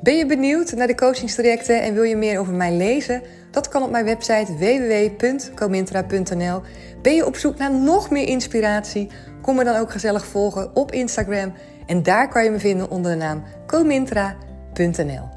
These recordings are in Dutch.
Ben je benieuwd naar de coachingstrajecten en wil je meer over mij lezen? Dat kan op mijn website www.comintra.nl. Ben je op zoek naar nog meer inspiratie? Kom me dan ook gezellig volgen op Instagram. En daar kan je me vinden onder de naam comintra.nl.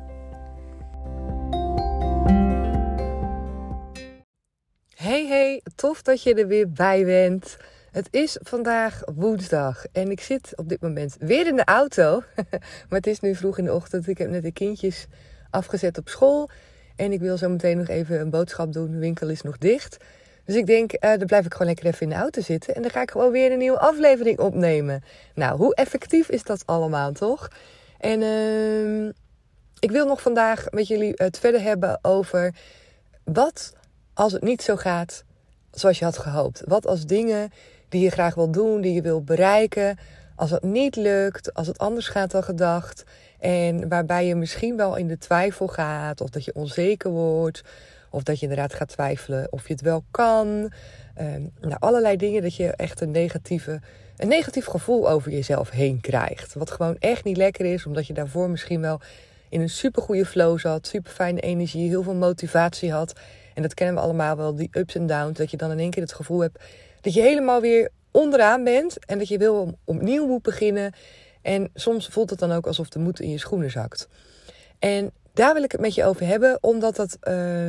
Hey hey, tof dat je er weer bij bent. Het is vandaag woensdag en ik zit op dit moment weer in de auto. maar het is nu vroeg in de ochtend. Ik heb net de kindjes afgezet op school. En ik wil zo meteen nog even een boodschap doen. De winkel is nog dicht. Dus ik denk, uh, dan blijf ik gewoon lekker even in de auto zitten. En dan ga ik gewoon weer een nieuwe aflevering opnemen. Nou, hoe effectief is dat allemaal, toch? En uh, ik wil nog vandaag met jullie het verder hebben over wat als het niet zo gaat zoals je had gehoopt. Wat als dingen die je graag wil doen, die je wil bereiken, als het niet lukt, als het anders gaat dan gedacht. En waarbij je misschien wel in de twijfel gaat, of dat je onzeker wordt, of dat je inderdaad gaat twijfelen of je het wel kan. Um, nou, allerlei dingen dat je echt een, negatieve, een negatief gevoel over jezelf heen krijgt. Wat gewoon echt niet lekker is, omdat je daarvoor misschien wel in een super goede flow zat, super fijne energie, heel veel motivatie had. En dat kennen we allemaal wel, die ups en downs. Dat je dan in één keer het gevoel hebt dat je helemaal weer onderaan bent en dat je wil opnieuw moet beginnen. En soms voelt het dan ook alsof de moed in je schoenen zakt. En daar wil ik het met je over hebben, omdat dat uh,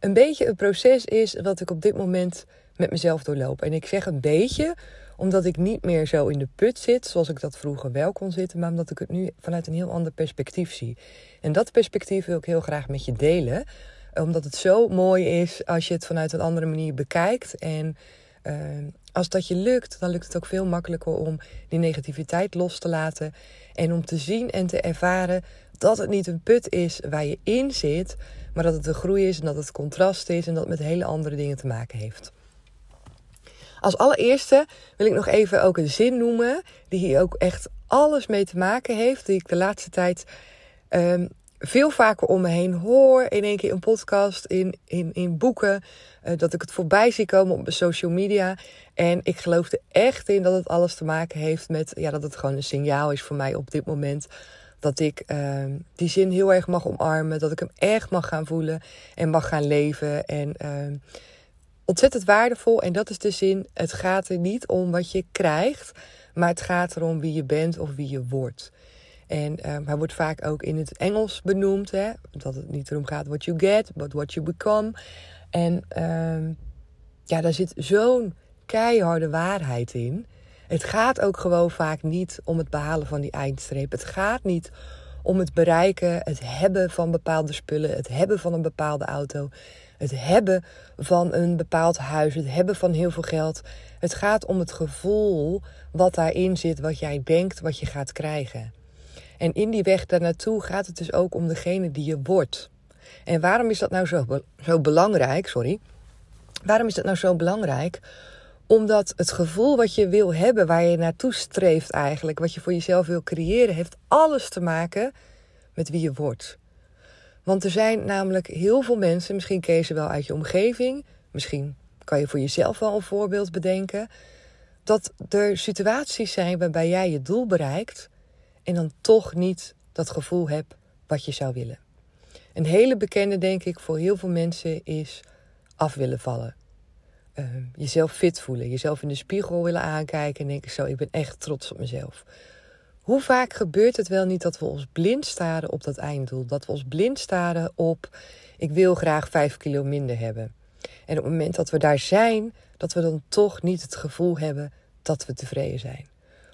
een beetje een proces is wat ik op dit moment met mezelf doorloop. En ik zeg een beetje, omdat ik niet meer zo in de put zit zoals ik dat vroeger wel kon zitten, maar omdat ik het nu vanuit een heel ander perspectief zie. En dat perspectief wil ik heel graag met je delen, omdat het zo mooi is als je het vanuit een andere manier bekijkt. En uh, als dat je lukt, dan lukt het ook veel makkelijker om die negativiteit los te laten. En om te zien en te ervaren dat het niet een put is waar je in zit, maar dat het een groei is en dat het contrast is en dat het met hele andere dingen te maken heeft. Als allereerste wil ik nog even ook een zin noemen die hier ook echt alles mee te maken heeft, die ik de laatste tijd um, veel vaker om me heen hoor. In één keer een podcast, in, in, in boeken. Uh, dat ik het voorbij zie komen op social media. En ik geloof er echt in dat het alles te maken heeft met... Ja, dat het gewoon een signaal is voor mij op dit moment. Dat ik uh, die zin heel erg mag omarmen. Dat ik hem echt mag gaan voelen en mag gaan leven. En uh, ontzettend waardevol. En dat is de zin, het gaat er niet om wat je krijgt. Maar het gaat erom wie je bent of wie je wordt. En um, hij wordt vaak ook in het Engels benoemd. Hè? Dat het niet erom gaat what you get, but what you become. En um, ja, daar zit zo'n keiharde waarheid in. Het gaat ook gewoon vaak niet om het behalen van die eindstreep. Het gaat niet om het bereiken, het hebben van bepaalde spullen, het hebben van een bepaalde auto, het hebben van een bepaald huis, het hebben van heel veel geld. Het gaat om het gevoel wat daarin zit, wat jij denkt, wat je gaat krijgen. En in die weg daar naartoe gaat het dus ook om degene die je wordt. En waarom is dat nou zo, zo belangrijk? Sorry. Waarom is dat nou zo belangrijk? Omdat het gevoel wat je wil hebben, waar je naartoe streeft eigenlijk, wat je voor jezelf wil creëren, heeft alles te maken met wie je wordt. Want er zijn namelijk heel veel mensen, misschien ken je ze wel uit je omgeving, misschien kan je voor jezelf wel een voorbeeld bedenken, dat er situaties zijn waarbij jij je doel bereikt en dan toch niet dat gevoel hebt wat je zou willen. Een hele bekende, denk ik, voor heel veel mensen is af willen vallen. Uh, jezelf fit voelen, jezelf in de spiegel willen aankijken en denken: Zo, ik ben echt trots op mezelf. Hoe vaak gebeurt het wel niet dat we ons blind staren op dat einddoel? Dat we ons blind staren op ik wil graag 5 kilo minder hebben. En op het moment dat we daar zijn, dat we dan toch niet het gevoel hebben dat we tevreden zijn.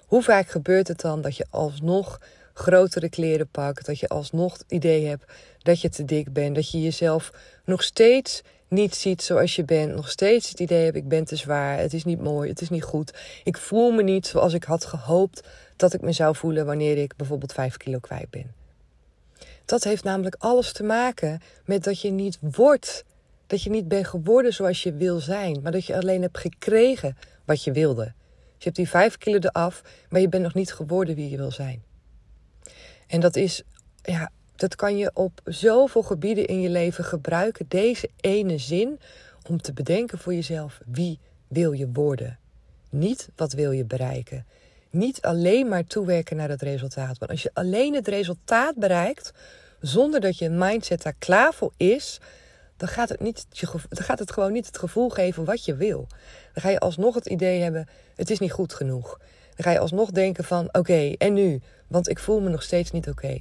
Hoe vaak gebeurt het dan dat je alsnog grotere kleren pakt, dat je alsnog het idee hebt dat je te dik bent, dat je jezelf nog steeds niet ziet zoals je bent, nog steeds het idee hebt ik ben te zwaar, het is niet mooi, het is niet goed, ik voel me niet zoals ik had gehoopt dat ik me zou voelen wanneer ik bijvoorbeeld 5 kilo kwijt ben. Dat heeft namelijk alles te maken met dat je niet wordt, dat je niet bent geworden zoals je wil zijn, maar dat je alleen hebt gekregen wat je wilde. Je hebt die 5 kilo eraf, maar je bent nog niet geworden wie je wil zijn. En dat is, ja, dat kan je op zoveel gebieden in je leven gebruiken, deze ene zin, om te bedenken voor jezelf wie wil je worden. Niet wat wil je bereiken. Niet alleen maar toewerken naar het resultaat. Want als je alleen het resultaat bereikt, zonder dat je mindset daar klaar voor is, dan gaat het, niet, dan gaat het gewoon niet het gevoel geven wat je wil. Dan ga je alsnog het idee hebben, het is niet goed genoeg. Dan ga je alsnog denken van, oké, en nu? Want ik voel me nog steeds niet oké.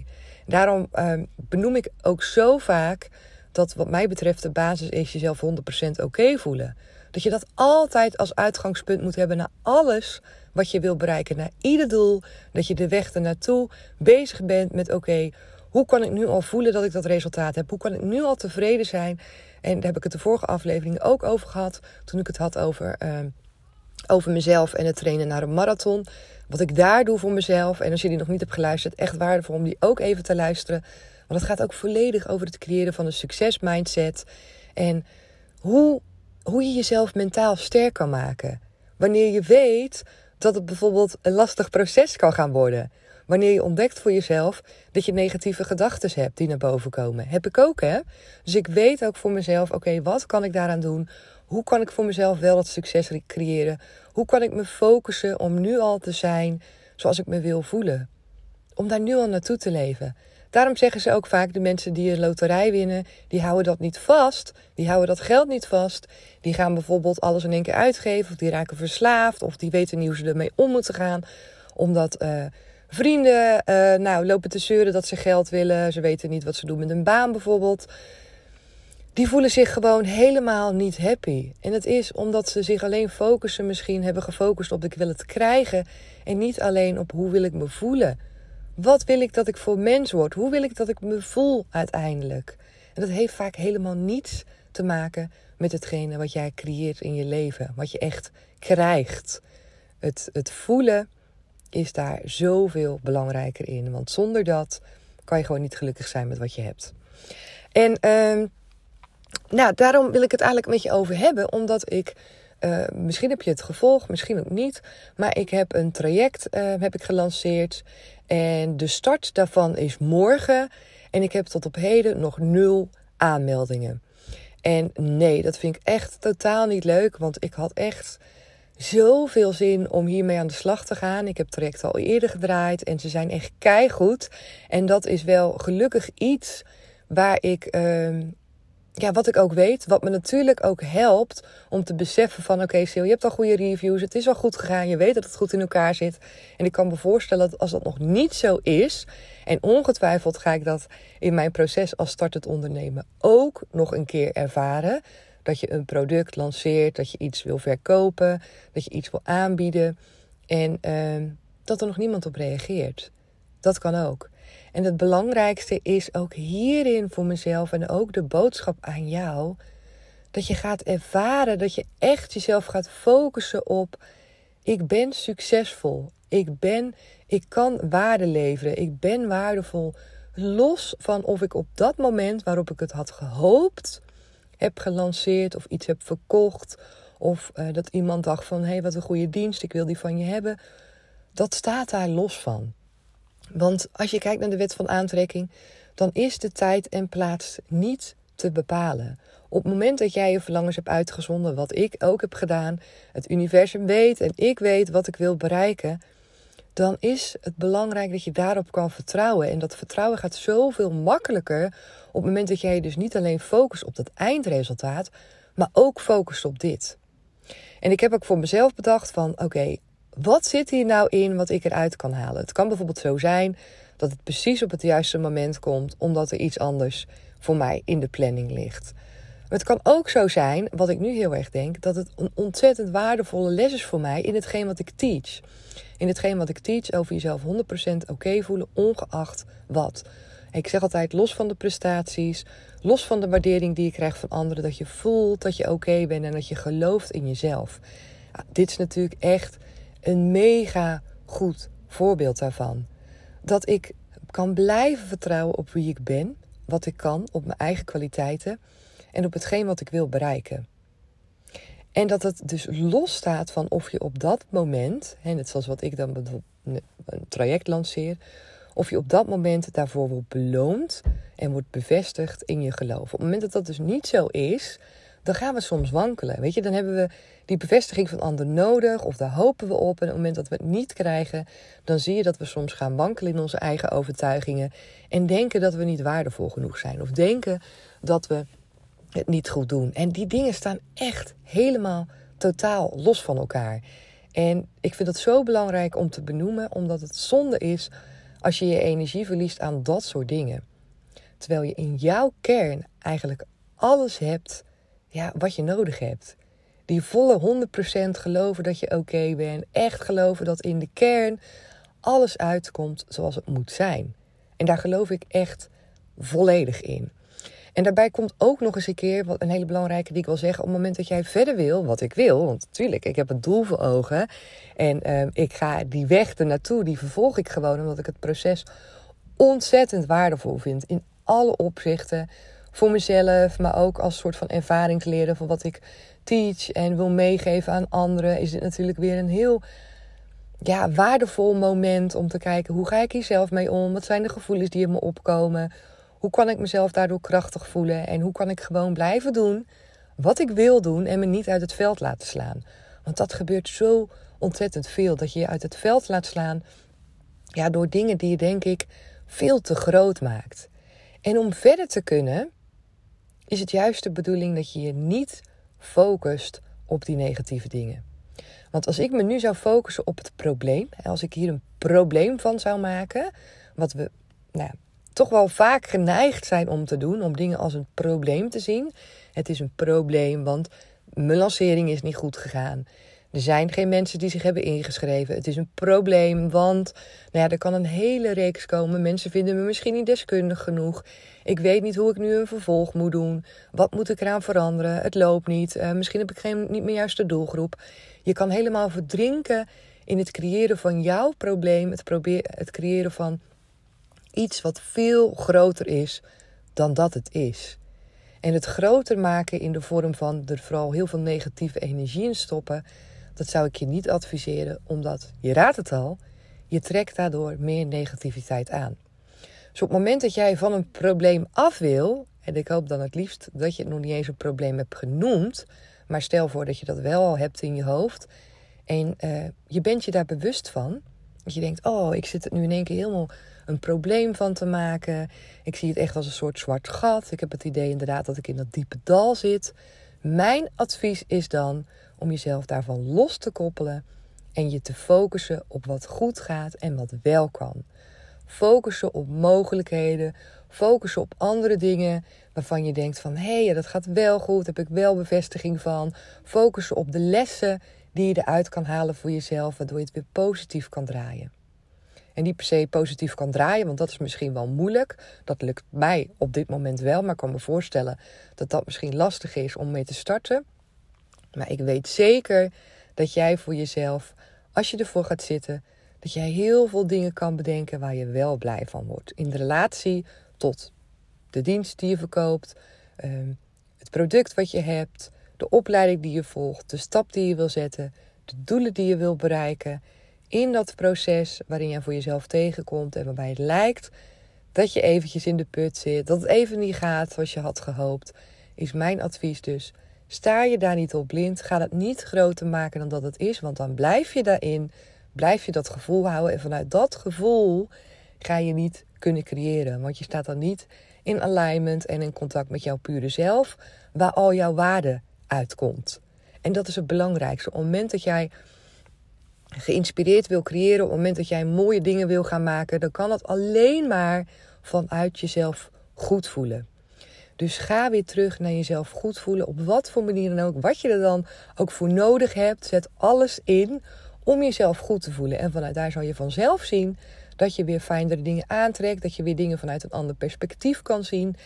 Daarom ehm, benoem ik ook zo vaak dat wat mij betreft de basis is jezelf 100% oké voelen. Dat je dat altijd als uitgangspunt moet hebben naar alles wat je wil bereiken, naar ieder doel. Dat je de weg ernaartoe bezig bent met oké, hoe kan ik nu al voelen dat ik dat resultaat heb? Hoe kan ik nu al tevreden zijn? En daar heb ik het de vorige aflevering ook over gehad. Toen ik het had over, ehm, over mezelf en het trainen naar een marathon. Wat ik daar doe voor mezelf. En als je die nog niet hebt geluisterd, echt waardevol om die ook even te luisteren. Want het gaat ook volledig over het creëren van een succesmindset. En hoe, hoe je jezelf mentaal sterk kan maken. Wanneer je weet dat het bijvoorbeeld een lastig proces kan gaan worden. Wanneer je ontdekt voor jezelf dat je negatieve gedachten hebt die naar boven komen. Heb ik ook, hè? Dus ik weet ook voor mezelf, oké, wat kan ik daaraan doen? Hoe kan ik voor mezelf wel dat succes creëren? Hoe kan ik me focussen om nu al te zijn zoals ik me wil voelen? Om daar nu al naartoe te leven. Daarom zeggen ze ook vaak: de mensen die een loterij winnen, die houden dat niet vast. Die houden dat geld niet vast. Die gaan bijvoorbeeld alles in één keer uitgeven, of die raken verslaafd, of die weten niet hoe ze ermee om moeten gaan. Omdat uh, vrienden uh, nou, lopen te zeuren dat ze geld willen. Ze weten niet wat ze doen met een baan bijvoorbeeld die voelen zich gewoon helemaal niet happy. En het is omdat ze zich alleen focussen, misschien hebben gefocust op ik wil het krijgen. En niet alleen op hoe wil ik me voelen. Wat wil ik dat ik voor mens word? Hoe wil ik dat ik me voel uiteindelijk? En dat heeft vaak helemaal niets te maken met hetgene wat jij creëert in je leven. Wat je echt krijgt. Het, het voelen is daar zoveel belangrijker in. Want zonder dat kan je gewoon niet gelukkig zijn met wat je hebt. En uh, nou, daarom wil ik het eigenlijk met je over hebben, omdat ik. Uh, misschien heb je het gevolgd, misschien ook niet. Maar ik heb een traject uh, heb ik gelanceerd. En de start daarvan is morgen. En ik heb tot op heden nog nul aanmeldingen. En nee, dat vind ik echt totaal niet leuk. Want ik had echt zoveel zin om hiermee aan de slag te gaan. Ik heb trajecten al eerder gedraaid en ze zijn echt keigoed. En dat is wel gelukkig iets waar ik uh, ja, wat ik ook weet, wat me natuurlijk ook helpt om te beseffen van oké okay, Sil, je hebt al goede reviews, het is al goed gegaan, je weet dat het goed in elkaar zit. En ik kan me voorstellen dat als dat nog niet zo is, en ongetwijfeld ga ik dat in mijn proces als startend ondernemen ook nog een keer ervaren, dat je een product lanceert, dat je iets wil verkopen, dat je iets wil aanbieden en uh, dat er nog niemand op reageert. Dat kan ook. En het belangrijkste is ook hierin voor mezelf en ook de boodschap aan jou. Dat je gaat ervaren, dat je echt jezelf gaat focussen op: ik ben succesvol. Ik ben, ik kan waarde leveren. Ik ben waardevol. Los van of ik op dat moment waarop ik het had gehoopt, heb gelanceerd of iets heb verkocht. Of uh, dat iemand dacht van hé, hey, wat een goede dienst, ik wil die van je hebben. Dat staat daar los van. Want als je kijkt naar de wet van aantrekking, dan is de tijd en plaats niet te bepalen. Op het moment dat jij je verlangens hebt uitgezonden, wat ik ook heb gedaan, het universum weet en ik weet wat ik wil bereiken, dan is het belangrijk dat je daarop kan vertrouwen. En dat vertrouwen gaat zoveel makkelijker op het moment dat jij dus niet alleen focust op dat eindresultaat, maar ook focust op dit. En ik heb ook voor mezelf bedacht van oké, wat zit hier nou in wat ik eruit kan halen? Het kan bijvoorbeeld zo zijn dat het precies op het juiste moment komt, omdat er iets anders voor mij in de planning ligt. Het kan ook zo zijn, wat ik nu heel erg denk, dat het een ontzettend waardevolle les is voor mij in hetgeen wat ik teach. In hetgeen wat ik teach over jezelf 100% oké voelen, ongeacht wat. Ik zeg altijd, los van de prestaties, los van de waardering die je krijgt van anderen, dat je voelt dat je oké bent en dat je gelooft in jezelf. dit is natuurlijk echt een mega goed voorbeeld daarvan. Dat ik kan blijven vertrouwen op wie ik ben, wat ik kan, op mijn eigen kwaliteiten en op hetgeen wat ik wil bereiken. En dat het dus los staat van of je op dat moment, net zoals wat ik dan een traject lanceer, of je op dat moment daarvoor wordt beloond en wordt bevestigd in je geloof. Op het moment dat dat dus niet zo is, dan gaan we soms wankelen. Weet je, dan hebben we die bevestiging van anderen nodig of daar hopen we op. En op het moment dat we het niet krijgen, dan zie je dat we soms gaan wankelen in onze eigen overtuigingen en denken dat we niet waardevol genoeg zijn of denken dat we het niet goed doen. En die dingen staan echt helemaal totaal los van elkaar. En ik vind het zo belangrijk om te benoemen, omdat het zonde is als je je energie verliest aan dat soort dingen. Terwijl je in jouw kern eigenlijk alles hebt ja, wat je nodig hebt. Die volle 100% geloven dat je oké bent. Echt geloven dat in de kern alles uitkomt zoals het moet zijn. En daar geloof ik echt volledig in. En daarbij komt ook nog eens een keer, wat een hele belangrijke die ik wil zeggen, op het moment dat jij verder wil, wat ik wil, want natuurlijk, ik heb het doel voor ogen en ehm, ik ga die weg ernaartoe, die vervolg ik gewoon omdat ik het proces ontzettend waardevol vind in alle opzichten. Voor mezelf, maar ook als soort van ervaringsleren van wat ik teach en wil meegeven aan anderen, is dit natuurlijk weer een heel ja, waardevol moment om te kijken hoe ga ik hier zelf mee om? Wat zijn de gevoelens die in me opkomen? Hoe kan ik mezelf daardoor krachtig voelen? En hoe kan ik gewoon blijven doen wat ik wil doen en me niet uit het veld laten slaan? Want dat gebeurt zo ontzettend veel. Dat je je uit het veld laat slaan ja, door dingen die je denk ik veel te groot maakt. En om verder te kunnen, is het juist de bedoeling dat je je niet focust op die negatieve dingen. Want als ik me nu zou focussen op het probleem, als ik hier een probleem van zou maken, wat we nou, toch wel vaak geneigd zijn om te doen, om dingen als een probleem te zien. Het is een probleem, want mijn lancering is niet goed gegaan. Er zijn geen mensen die zich hebben ingeschreven. Het is een probleem, want nou ja, er kan een hele reeks komen. Mensen vinden me misschien niet deskundig genoeg. Ik weet niet hoe ik nu een vervolg moet doen. Wat moet ik eraan veranderen? Het loopt niet. Uh, misschien heb ik geen, niet meer juist de doelgroep. Je kan helemaal verdrinken in het creëren van jouw probleem. Het, probeer, het creëren van iets wat veel groter is dan dat het is. En het groter maken in de vorm van er vooral heel veel negatieve energie in stoppen, dat zou ik je niet adviseren, omdat je raadt het al, je trekt daardoor meer negativiteit aan. Dus op het moment dat jij van een probleem af wil, en ik hoop dan het liefst dat je het nog niet eens een probleem hebt genoemd, maar stel voor dat je dat wel al hebt in je hoofd en uh, je bent je daar bewust van, dat je denkt, oh, ik zit het nu in één keer helemaal een probleem van te maken. Ik zie het echt als een soort zwart gat. Ik heb het idee inderdaad dat ik in dat diepe dal zit. Mijn advies is dan om jezelf daarvan los te koppelen en je te focussen op wat goed gaat en wat wel kan. Focussen op mogelijkheden, focussen op andere dingen waarvan je denkt van hé, hey, dat gaat wel goed, heb ik wel bevestiging van. Focussen op de lessen die je eruit kan halen voor jezelf, waardoor je het weer positief kan draaien en niet per se positief kan draaien, want dat is misschien wel moeilijk. Dat lukt mij op dit moment wel, maar ik kan me voorstellen dat dat misschien lastig is om mee te starten. Maar ik weet zeker dat jij voor jezelf, als je ervoor gaat zitten, dat jij heel veel dingen kan bedenken waar je wel blij van wordt. In relatie tot de dienst die je verkoopt, ehm, het product wat je hebt, de opleiding die je volgt, de stap die je wil zetten, de doelen die je wil bereiken in dat proces waarin je voor jezelf tegenkomt en waarbij het lijkt dat je eventjes in de put zit, dat het even niet gaat zoals je had gehoopt, is mijn advies dus. Sta je daar niet op blind, ga het niet groter maken dan dat het is, want dan blijf je daarin, blijf je dat gevoel houden en vanuit dat gevoel ga je niet kunnen creëren, want je staat dan niet in alignment en in contact met jouw pure zelf, waar al jouw waarde uitkomt. En dat is het belangrijkste. Op het moment dat jij geïnspireerd wil creëren, op het moment dat jij mooie dingen wil gaan maken, dan kan dat alleen maar vanuit jezelf goed voelen. Dus ga weer terug naar jezelf goed voelen. Op wat voor manier dan ook. Wat je er dan ook voor nodig hebt. Zet alles in om jezelf goed te voelen. En vanuit daar zal je vanzelf zien dat je weer fijnere dingen aantrekt. Dat je weer dingen vanuit een ander perspectief kan zien.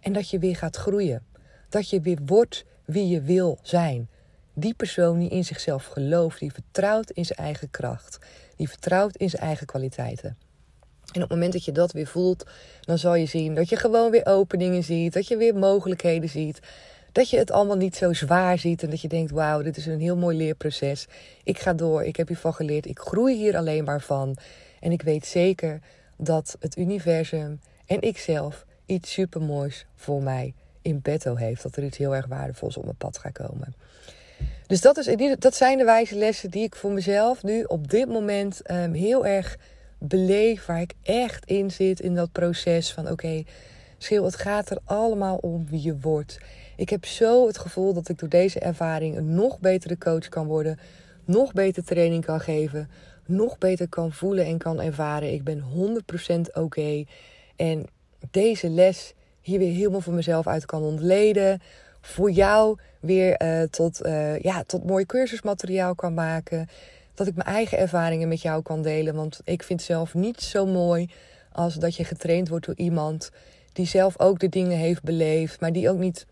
En dat je weer gaat groeien. Dat je weer wordt wie je wil zijn. Die persoon die in zichzelf gelooft, die vertrouwt in zijn eigen kracht, die vertrouwt in zijn eigen kwaliteiten. En op het moment dat je dat weer voelt, dan zal je zien dat je gewoon weer openingen ziet, dat je weer mogelijkheden ziet. Dat je het allemaal niet zo zwaar ziet en dat je denkt: wauw, dit is een heel mooi leerproces. Ik ga door, ik heb hiervan geleerd, ik groei hier alleen maar van. En ik weet zeker dat het universum en ikzelf iets supermoois voor mij in petto heeft. Dat er iets heel erg waardevols op mijn pad gaat komen. Dus dat, is, dat zijn de wijze lessen die ik voor mezelf nu op dit moment um, heel erg beleef. Waar ik echt in zit in dat proces van oké, okay, Schil, het gaat er allemaal om wie je wordt. Ik heb zo het gevoel dat ik door deze ervaring een nog betere coach kan worden. Nog beter training kan geven. Nog beter kan voelen en kan ervaren. Ik ben 100% oké. En deze les hier weer helemaal voor mezelf uit kan ontleden voor jou weer uh, tot, uh, ja, tot mooi cursusmateriaal kan maken. Dat ik mijn eigen ervaringen met jou kan delen. Want ik vind zelf niet zo mooi als dat je getraind wordt door iemand die zelf ook de dingen heeft beleefd, maar die ook niet.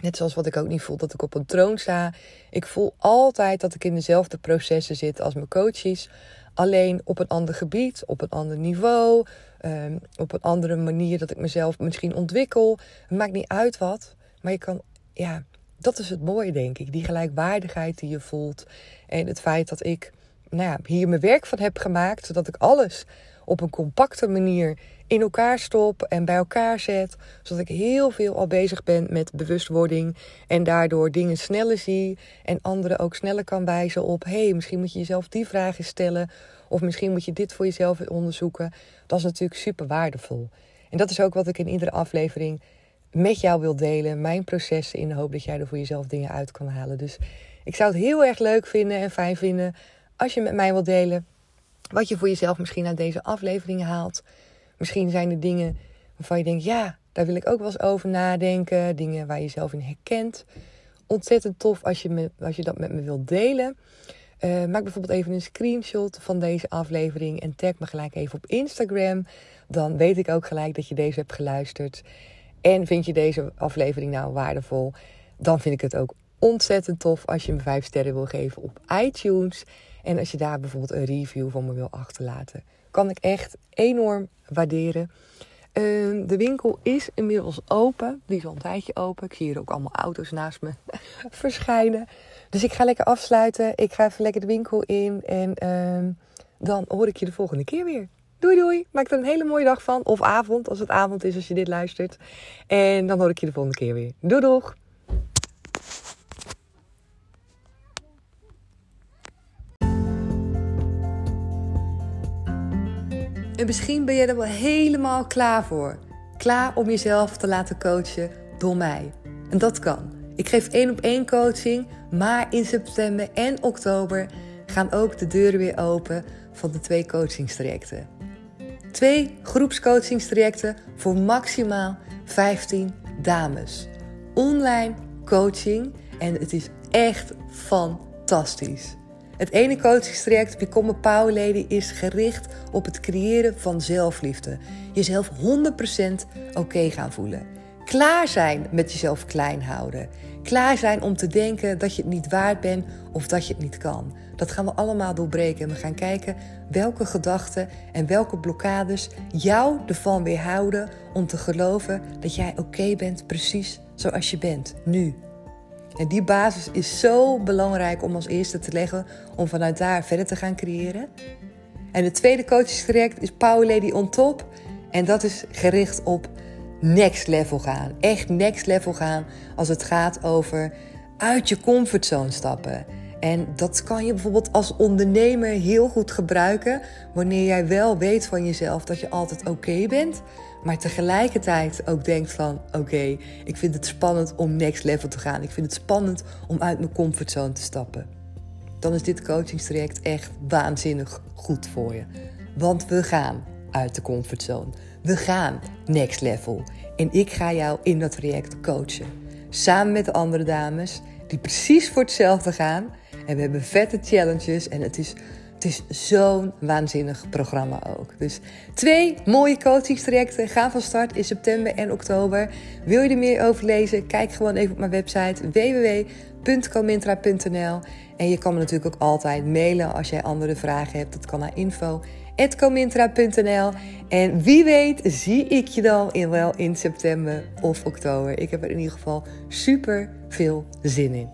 Net zoals wat ik ook niet voel dat ik op een troon sta. Ik voel altijd dat ik in dezelfde processen zit als mijn coaches. Alleen op een ander gebied, op een ander niveau, um, op een andere manier dat ik mezelf misschien ontwikkel. Het maakt niet uit wat. Maar je kan, ja, dat is het mooie, denk ik. Die gelijkwaardigheid die je voelt. En het feit dat ik nou ja, hier mijn werk van heb gemaakt, zodat ik alles op een compacte manier in elkaar stop en bij elkaar zet. Zodat ik heel veel al bezig ben met bewustwording. En daardoor dingen sneller zie. En anderen ook sneller kan wijzen op: hey, misschien moet je jezelf die vragen stellen. Of misschien moet je dit voor jezelf onderzoeken. Dat is natuurlijk super waardevol. En dat is ook wat ik in iedere aflevering met jou wil delen. Mijn processen in de hoop dat jij er voor jezelf dingen uit kan halen. Dus ik zou het heel erg leuk vinden en fijn vinden als je met mij wilt delen wat je voor jezelf misschien uit deze aflevering haalt. Misschien zijn er dingen waarvan je denkt, ja, daar wil ik ook wel eens over nadenken. Dingen waar je jezelf in herkent. Ontzettend tof als je, me, als je dat met me wilt delen. Uh, maak bijvoorbeeld even een screenshot van deze aflevering en tag me gelijk even op Instagram. Dan weet ik ook gelijk dat je deze hebt geluisterd. En vind je deze aflevering nou waardevol? Dan vind ik het ook ontzettend tof als je me 5 sterren wil geven op iTunes. En als je daar bijvoorbeeld een review van me wil achterlaten. Kan ik echt enorm waarderen. Uh, de winkel is inmiddels open. Die is al een tijdje open. Ik zie hier ook allemaal auto's naast me verschijnen. Dus ik ga lekker afsluiten. Ik ga even lekker de winkel in. En uh, dan hoor ik je de volgende keer weer. Doei doei. Maak er een hele mooie dag van. Of avond, als het avond is als je dit luistert. En dan hoor ik je de volgende keer weer. Doei doeg. En misschien ben je er wel helemaal klaar voor. Klaar om jezelf te laten coachen door mij. En dat kan. Ik geef één op één coaching, maar in september en oktober gaan ook de deuren weer open van de twee coachingstrajecten. Twee groepscoachingstrajecten voor maximaal 15 dames. Online coaching en het is echt fantastisch. Het ene coachingstraject, Become a Power Lady, is gericht op het creëren van zelfliefde. Jezelf 100% oké gaan voelen. Klaar zijn met jezelf klein houden. Klaar zijn om te denken dat je het niet waard bent of dat je het niet kan. Dat gaan we allemaal doorbreken. En we gaan kijken welke gedachten en welke blokkades jou ervan weerhouden om te geloven dat jij oké bent precies zoals je bent, nu. En die basis is zo belangrijk om als eerste te leggen om vanuit daar verder te gaan creëren. En het tweede coachingstraject is Power Lady on Top. En dat is gericht op next level gaan. Echt next level gaan als het gaat over uit je comfortzone stappen. En dat kan je bijvoorbeeld als ondernemer heel goed gebruiken wanneer jij wel weet van jezelf dat je altijd oké bent, maar tegelijkertijd ook denkt van oké, ik vind het spannend om next level te gaan. Ik vind het spannend om uit mijn comfortzone te stappen. dan is dit coachingstraject echt waanzinnig goed voor je. Want we gaan uit de comfortzone. We gaan next level. En ik ga jou in dat traject coachen. Samen met de andere dames die precies voor hetzelfde gaan. En we hebben vette challenges en het is het is zo'n waanzinnig programma ook. Dus twee mooie coachingstrajecten gaan van start in september en oktober. Wil je er meer over lezen? Kijk gewoon even op mijn website www.comintra.nl. En je kan me natuurlijk ook altijd mailen als jij andere vragen hebt. Dat kan naar info.comintra.nl. En wie weet zie ik je dan in, wel in september of oktober. Ik heb er in ieder geval super veel zin in.